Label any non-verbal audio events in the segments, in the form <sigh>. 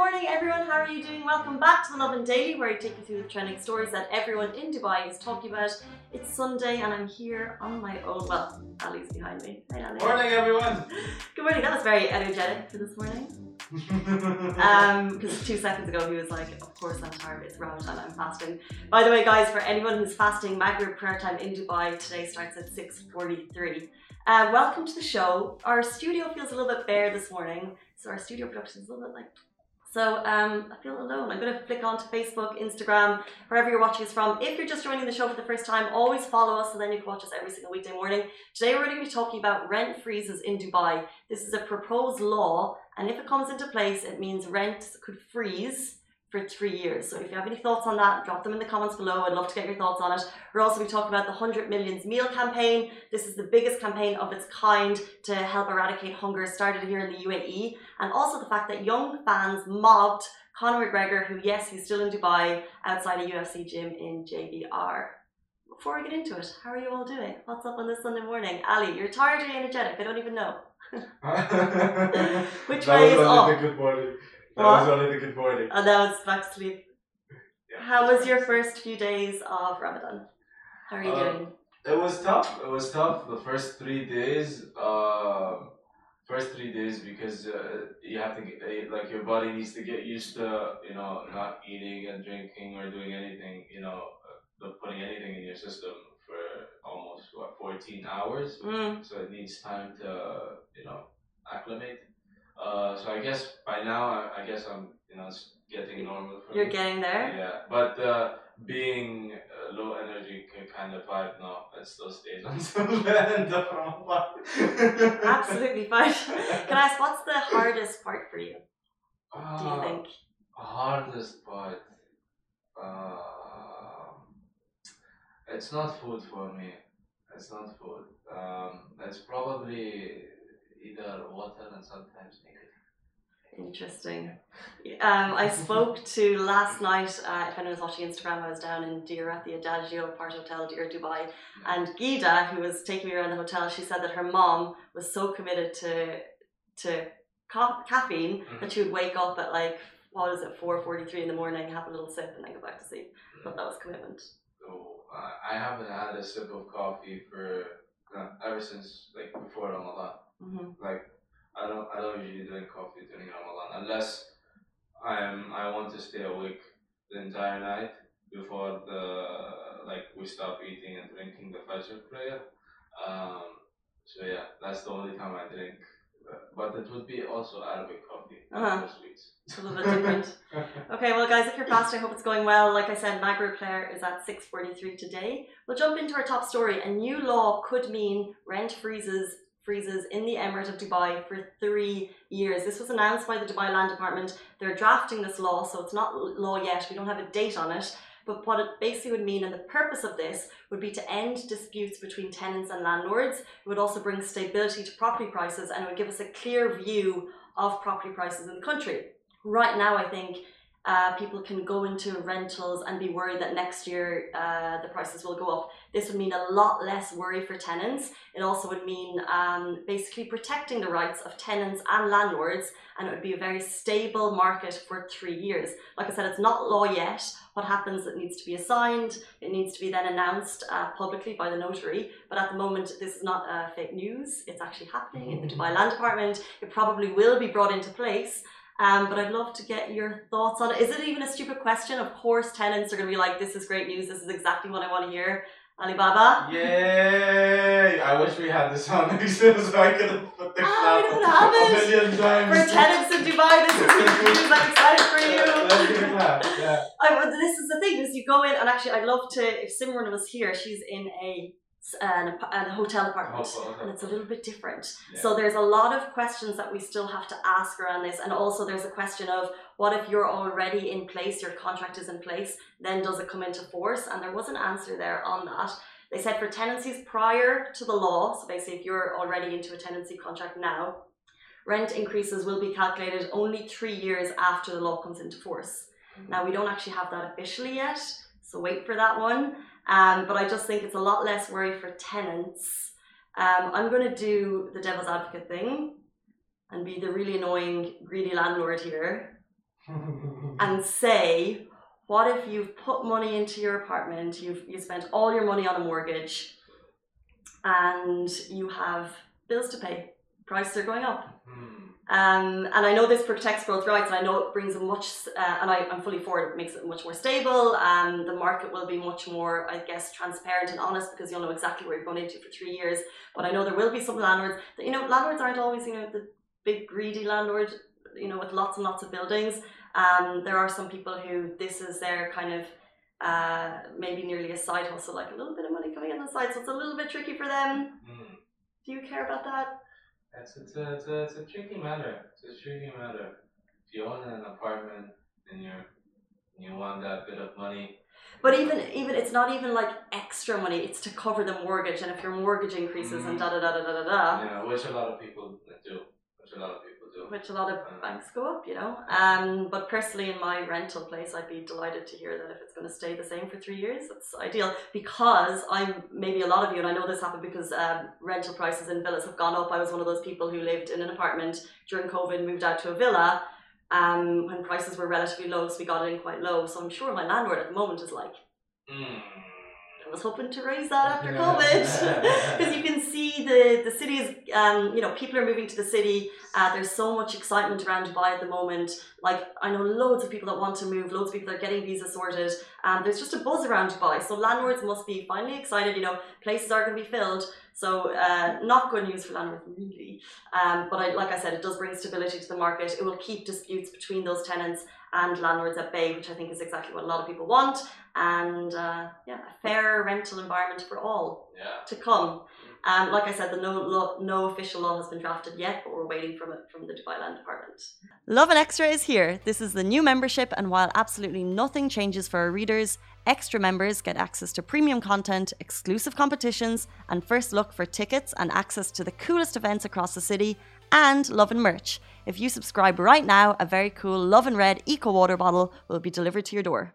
Good morning, everyone. How are you doing? Welcome back to the Lovin Daily, where I take you through the trending stories that everyone in Dubai is talking about. It's Sunday, and I'm here on my own. Well, Ali's behind me. Hi, Ali. Morning, everyone. Good morning. That was very energetic for this morning. <laughs> um, because two seconds ago he was like, "Of course I'm tired. It's Ramadan. I'm fasting." By the way, guys, for anyone who's fasting, Maghrib prayer time in Dubai today starts at 6:43. Uh, welcome to the show. Our studio feels a little bit bare this morning, so our studio production is a little bit like so um, I feel alone. I'm going to flick onto Facebook, Instagram, wherever you're watching us from. If you're just joining the show for the first time, always follow us, and then you can watch us every single weekday morning. Today we're going to be talking about rent freezes in Dubai. This is a proposed law, and if it comes into place, it means rent could freeze for three years. So if you have any thoughts on that, drop them in the comments below. I'd love to get your thoughts on it. We're also be talking about the 100 Millions Meal campaign. This is the biggest campaign of its kind to help eradicate hunger, started here in the UAE. And also the fact that young fans mobbed Conor McGregor, who, yes, he's still in Dubai, outside a UFC gym in JBR. Before we get into it, how are you all doing? What's up on this Sunday morning? Ali, you're tired or energetic? I don't even know. <laughs> <laughs> Which way is up? That what? was only the good morning. And now it's back to sleep. Yeah. How was your first few days of Ramadan? How are you uh, doing? It was tough. It was tough. The first three days. Uh, first three days because uh, you have to get like your body needs to get used to you know not eating and drinking or doing anything you know uh, putting anything in your system for almost what 14 hours mm. so it needs time to you know acclimate uh, so I guess by now, I, I guess I'm, you know, it's getting normal for You're me. getting there? Yeah. But uh, being uh, low energy kind of vibe, no, it still stays until the end of Ramadan. Absolutely fine. Can I ask, what's the hardest part for you? Uh, do you uh, think? Hardest part? Uh, it's not food for me. It's not food. Um, it's probably either water and sometimes negative. Interesting. Um, I spoke to last night, uh, if anyone's watching Instagram, I was down in Deira at the Adagio Part Hotel, Deira, Dubai. And Gida, who was taking me around the hotel, she said that her mom was so committed to to ca- caffeine mm-hmm. that she would wake up at like, what is it, 4.43 in the morning, have a little sip, and then go back to sleep. But that was commitment. So, uh, I haven't had a sip of coffee for uh, ever since like before Ramadan. Mm-hmm. Like I don't I don't usually drink coffee during Ramadan unless I'm I want to stay awake the entire night before the like we stop eating and drinking the Fajr prayer. Um, so yeah, that's the only time I drink. But it would be also Arabic coffee, uh-huh. sweets. It's a little bit different. <laughs> okay, well, guys, if you're fast, I hope it's going well. Like I said, Maghrib prayer is at 6:43 today. We'll jump into our top story. A new law could mean rent freezes freezes in the Emirate of Dubai for three years. This was announced by the Dubai Land Department. They're drafting this law, so it's not law yet. We don't have a date on it. But what it basically would mean, and the purpose of this would be to end disputes between tenants and landlords. It would also bring stability to property prices and it would give us a clear view of property prices in the country. Right now, I think uh, people can go into rentals and be worried that next year uh, the prices will go up. This would mean a lot less worry for tenants. It also would mean um, basically protecting the rights of tenants and landlords, and it would be a very stable market for three years. Like I said, it's not law yet. What happens, it needs to be assigned, it needs to be then announced uh, publicly by the notary. But at the moment, this is not uh, fake news, it's actually happening in the Dubai Land Department. It probably will be brought into place. Um, but I'd love to get your thoughts on it. Is it even a stupid question? Of course, tenants are going to be like, this is great news. This is exactly what I want to hear. Alibaba? Yay! I wish we had this on next <laughs> so I could have put the ah, we don't have it. a million times. For tenants in Dubai, this is huge news. I'm excited for you. <laughs> Let's give it clap. Yeah. I, this is the thing, is you go in, and actually, I'd love to, if Simran was here, she's in a an, a hotel apartment and it's a little bit different yeah. so there's a lot of questions that we still have to ask around this and also there's a question of what if you're already in place your contract is in place then does it come into force and there was an answer there on that they said for tenancies prior to the law so basically if you're already into a tenancy contract now rent increases will be calculated only three years after the law comes into force. Mm-hmm. Now, we don't actually have that officially yet, so wait for that one. Um, but I just think it's a lot less worry for tenants. Um, I'm going to do the devil's advocate thing and be the really annoying, greedy landlord here <laughs> and say, what if you've put money into your apartment, you've you spent all your money on a mortgage, and you have bills to pay, prices are going up. Um, and I know this protects growth rights, and I know it brings a much, uh, and I, am fully for it. It makes it much more stable. and the market will be much more, I guess, transparent and honest because you'll know exactly where you're going into for three years. But I know there will be some landlords that you know, landlords aren't always you know the big greedy landlord, you know, with lots and lots of buildings. Um, there are some people who this is their kind of uh, maybe nearly a side hustle, like a little bit of money coming in on the side. So it's a little bit tricky for them. Mm. Do you care about that? It's, it's, a, it's, a, it's a tricky matter. It's a tricky matter. If you own an apartment and you're you want that bit of money. But even even it's not even like extra money. It's to cover the mortgage, and if your mortgage increases mm-hmm. and da da da da da da. Yeah, which a lot of people do. Which a lot of people which a lot of banks go up, you know. Um, but personally, in my rental place, I'd be delighted to hear that if it's going to stay the same for three years, it's ideal because I'm maybe a lot of you, and I know this happened because um, rental prices in villas have gone up. I was one of those people who lived in an apartment during COVID, moved out to a villa um, when prices were relatively low, so we got in quite low. So I'm sure my landlord at the moment is like. Mm I was hoping to raise that after <laughs> COVID <laughs> <laughs> because you can the the city is um, you know people are moving to the city. Uh, there's so much excitement around Dubai at the moment. Like I know loads of people that want to move. Loads of people that are getting visas sorted. Um, there's just a buzz around Dubai. So landlords must be finally excited. You know places are going to be filled. So uh, not good news for landlords really. Um, but I, like I said, it does bring stability to the market. It will keep disputes between those tenants and landlords at bay, which I think is exactly what a lot of people want. And uh, yeah, a fair rental environment for all yeah. to come. Um, like I said, the no, law, no official law has been drafted yet, but we're waiting from it from the Dubai Land Department. Lovin Extra is here. This is the new membership, and while absolutely nothing changes for our readers, extra members get access to premium content, exclusive competitions, and first look for tickets and access to the coolest events across the city, and Lovin merch. If you subscribe right now, a very cool Lovin Red Eco Water bottle will be delivered to your door.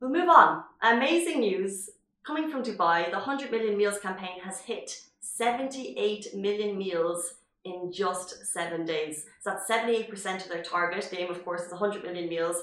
We'll move on. Amazing news coming from Dubai. The 100 million meals campaign has hit 78 million meals in just seven days. So that's 78% of their target. The aim, of course, is 100 million meals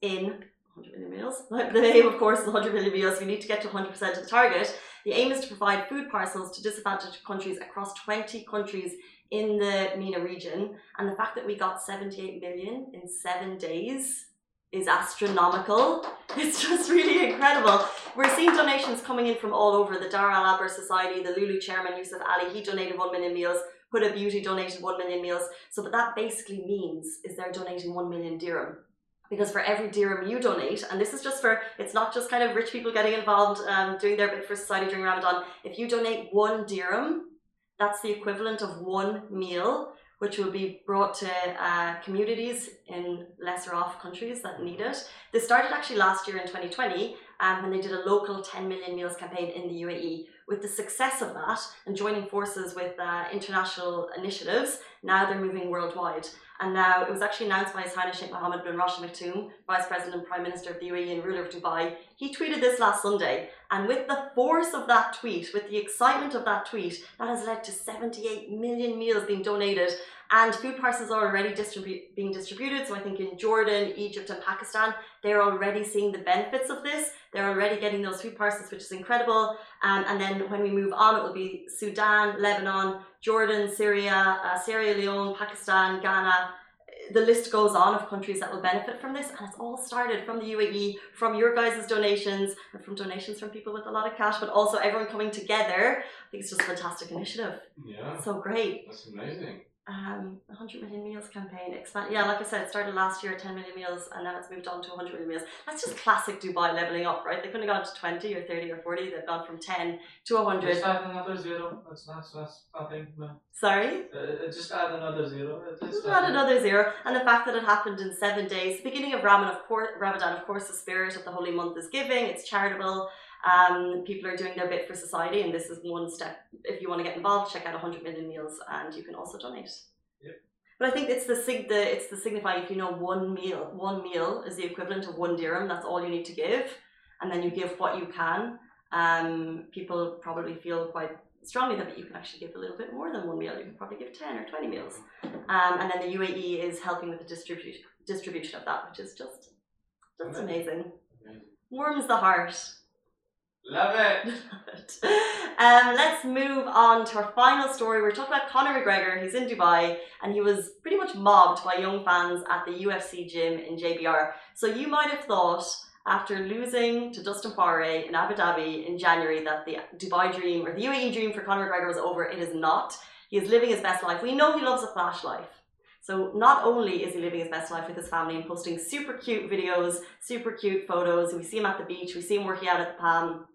in 100 million meals. <laughs> The aim, of course, is 100 million meals. We need to get to 100% of the target. The aim is to provide food parcels to disadvantaged countries across 20 countries in the MENA region. And the fact that we got 78 million in seven days is astronomical. <laughs> It's just really incredible. We're seeing donations coming in from all over. The Dar Al Ber Society, the Lulu chairman Yusuf Ali, he donated 1 million meals. Huda Beauty donated 1 million meals. So what that basically means is they're donating 1 million dirham. Because for every dirham you donate, and this is just for, it's not just kind of rich people getting involved, um, doing their bit for society during Ramadan. If you donate one dirham, that's the equivalent of one meal which will be brought to uh, communities in lesser off countries that need it. This started actually last year in 2020 um, when they did a local 10 million meals campaign in the UAE. With the success of that and joining forces with uh, international initiatives, now they're moving worldwide. And now it was actually announced by His Highness Sheikh Mohammed bin Rashid Maktoum, Vice President and Prime Minister of the UAE and ruler of Dubai. He tweeted this last Sunday. And with the force of that tweet, with the excitement of that tweet, that has led to 78 million meals being donated and food parcels are already distribu- being distributed. So I think in Jordan, Egypt, and Pakistan, they're already seeing the benefits of this. They're already getting those food parcels, which is incredible. Um, and then when we move on, it will be Sudan, Lebanon, Jordan, Syria, uh, Sierra Leone, Pakistan, Ghana. The list goes on of countries that will benefit from this, and it's all started from the UAE, from your guys' donations, and from donations from people with a lot of cash, but also everyone coming together. I think it's just a fantastic initiative. Yeah. So great. That's amazing um, 100 million meals campaign expand. Yeah, like I said, it started last year at 10 million meals, and now it's moved on to 100 million meals. That's just classic Dubai leveling up, right? They couldn't have gone to 20 or 30 or 40. They've gone from 10 to 100. Just add another zero. That's not that's nothing. No. Sorry. Uh, just add another zero. Just add another zero, and the fact that it happened in seven days. Beginning of Ramadan, of course, Ramadan, of course, the spirit of the holy month is giving. It's charitable. Um, people are doing their bit for society, and this is one step. If you want to get involved, check out 100 million meals, and you can also donate. Yep. But I think it's the sig the it's the signifying if you know one meal one meal is the equivalent of one dirham. That's all you need to give, and then you give what you can. Um, people probably feel quite strongly that you can actually give a little bit more than one meal. You can probably give 10 or 20 meals. Um, and then the UAE is helping with the distribution distribution of that, which is just just amazing. amazing. Warms the heart. Love it. <laughs> Um, let's move on to our final story. We're talking about Conor McGregor. He's in Dubai and he was pretty much mobbed by young fans at the UFC gym in JBR. So you might have thought after losing to Dustin Poirier in Abu Dhabi in January that the Dubai dream or the UAE dream for Conor McGregor was over. It is not. He is living his best life. We know he loves a flash life. So not only is he living his best life with his family and posting super cute videos, super cute photos. We see him at the beach. We see him working out at the Palm.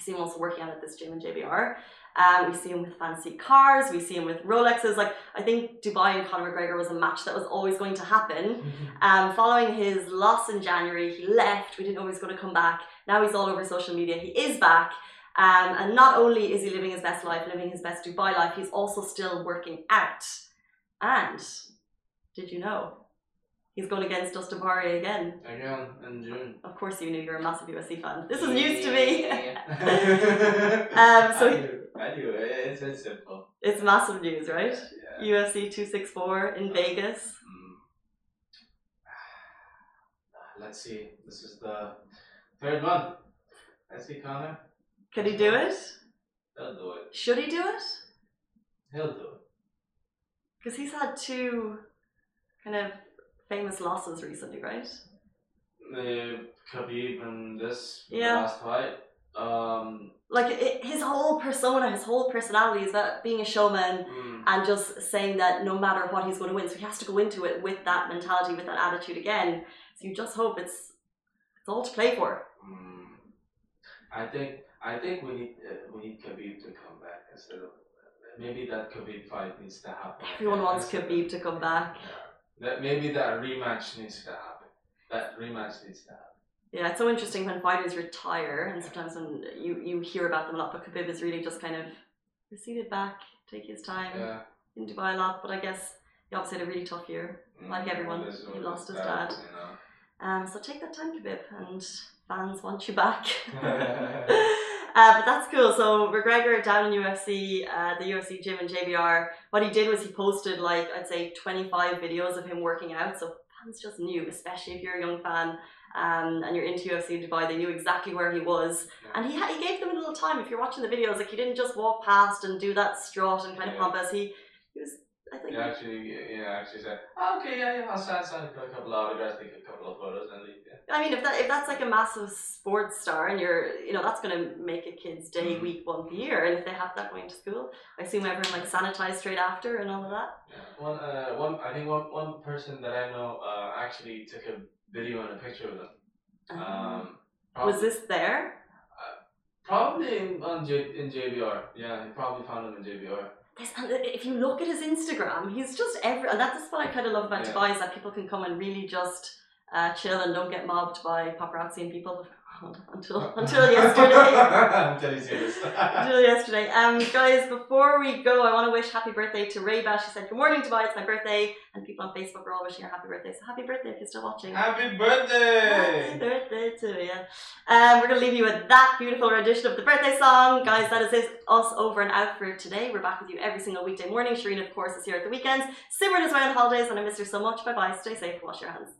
We see him also working out at this gym in JBR. Um, we see him with fancy cars. We see him with Rolexes. Like I think Dubai and Conor McGregor was a match that was always going to happen. Mm-hmm. Um, following his loss in January, he left. We didn't know he was going to come back. Now he's all over social media. He is back. Um, and not only is he living his best life, living his best Dubai life, he's also still working out. And did you know He's gone against Dustin Poirier again. Again in June. Of course, you knew you're a massive UFC fan. This is news to me. <laughs> <laughs> um, so I do. I do. It's, it's simple. It's massive news, right? Yeah. UFC 264 in Vegas. Mm. <sighs> Let's see. This is the third one. Let's see, Conor. Can he do it? He'll do it. Should he do it? He'll do it. Because he's had two kind of famous losses recently, right? The Khabib and this yeah. last fight. Um, like it, his whole persona, his whole personality is about being a showman mm. and just saying that no matter what he's going to win, so he has to go into it with that mentality, with that attitude again. So you just hope it's it's all to play for. Mm. I think I think we need uh, we need Khabib to come back instead of maybe that Khabib fight needs to happen. Everyone wants Khabib to come back. Yeah. That maybe that rematch needs to happen. That rematch needs to happen. Yeah, it's so interesting when fighters retire, and sometimes when you, you hear about them a lot, but Khabib is really just kind of receded back, take his time yeah. in Dubai a lot. But I guess he obviously had a really tough year, mm, like everyone. He lost his dad. You know. Um, so take that time, Khabib, and fans want you back. <laughs> <laughs> Uh, but that's cool. So McGregor down in UFC, uh, the UFC gym in JBR. What he did was he posted like I'd say 25 videos of him working out. So fans just knew, especially if you're a young fan um, and you're into UFC Dubai, they knew exactly where he was. And he ha- he gave them a little time. If you're watching the videos, like he didn't just walk past and do that strut and kind of pompous. He he was I think. Yeah, actually, yeah, actually said, oh, okay, yeah, yeah, I'll sign, sign a couple of autographs, take a couple of photos, and leave. I mean, if that if that's like a massive sports star, and you're, you know, that's gonna make a kid's day, mm-hmm. week, month, year, and if they have that going to school, I assume everyone like sanitized straight after and all of that. Yeah, one, uh, one, I think one, one person that I know uh, actually took a video and a picture of them. Uh-huh. Um, was this there? Uh, probably in, on J- in JBR. Yeah, he probably found them in JBR if you look at his Instagram, he's just every, and that's what I kind of love about yeah. Dubai is that people can come and really just uh, chill and don't get mobbed by paparazzi and people until <laughs> until yesterday. until you see this. until yesterday. Um, guys, before we go, I want to wish happy birthday to Rayba. She said, "Good morning, Dubai. It's my birthday," and people on Facebook are all wishing her happy birthday. So happy birthday if you're still watching. Happy birthday! Happy birthday to you. Um, we're gonna leave you with that beautiful rendition of the birthday song, guys. That is us over and out for today. We're back with you every single weekday morning. Shireen, of course, is here at the weekends. Simran is away on holidays, and I miss her so much. Bye bye. Stay safe. Wash your hands.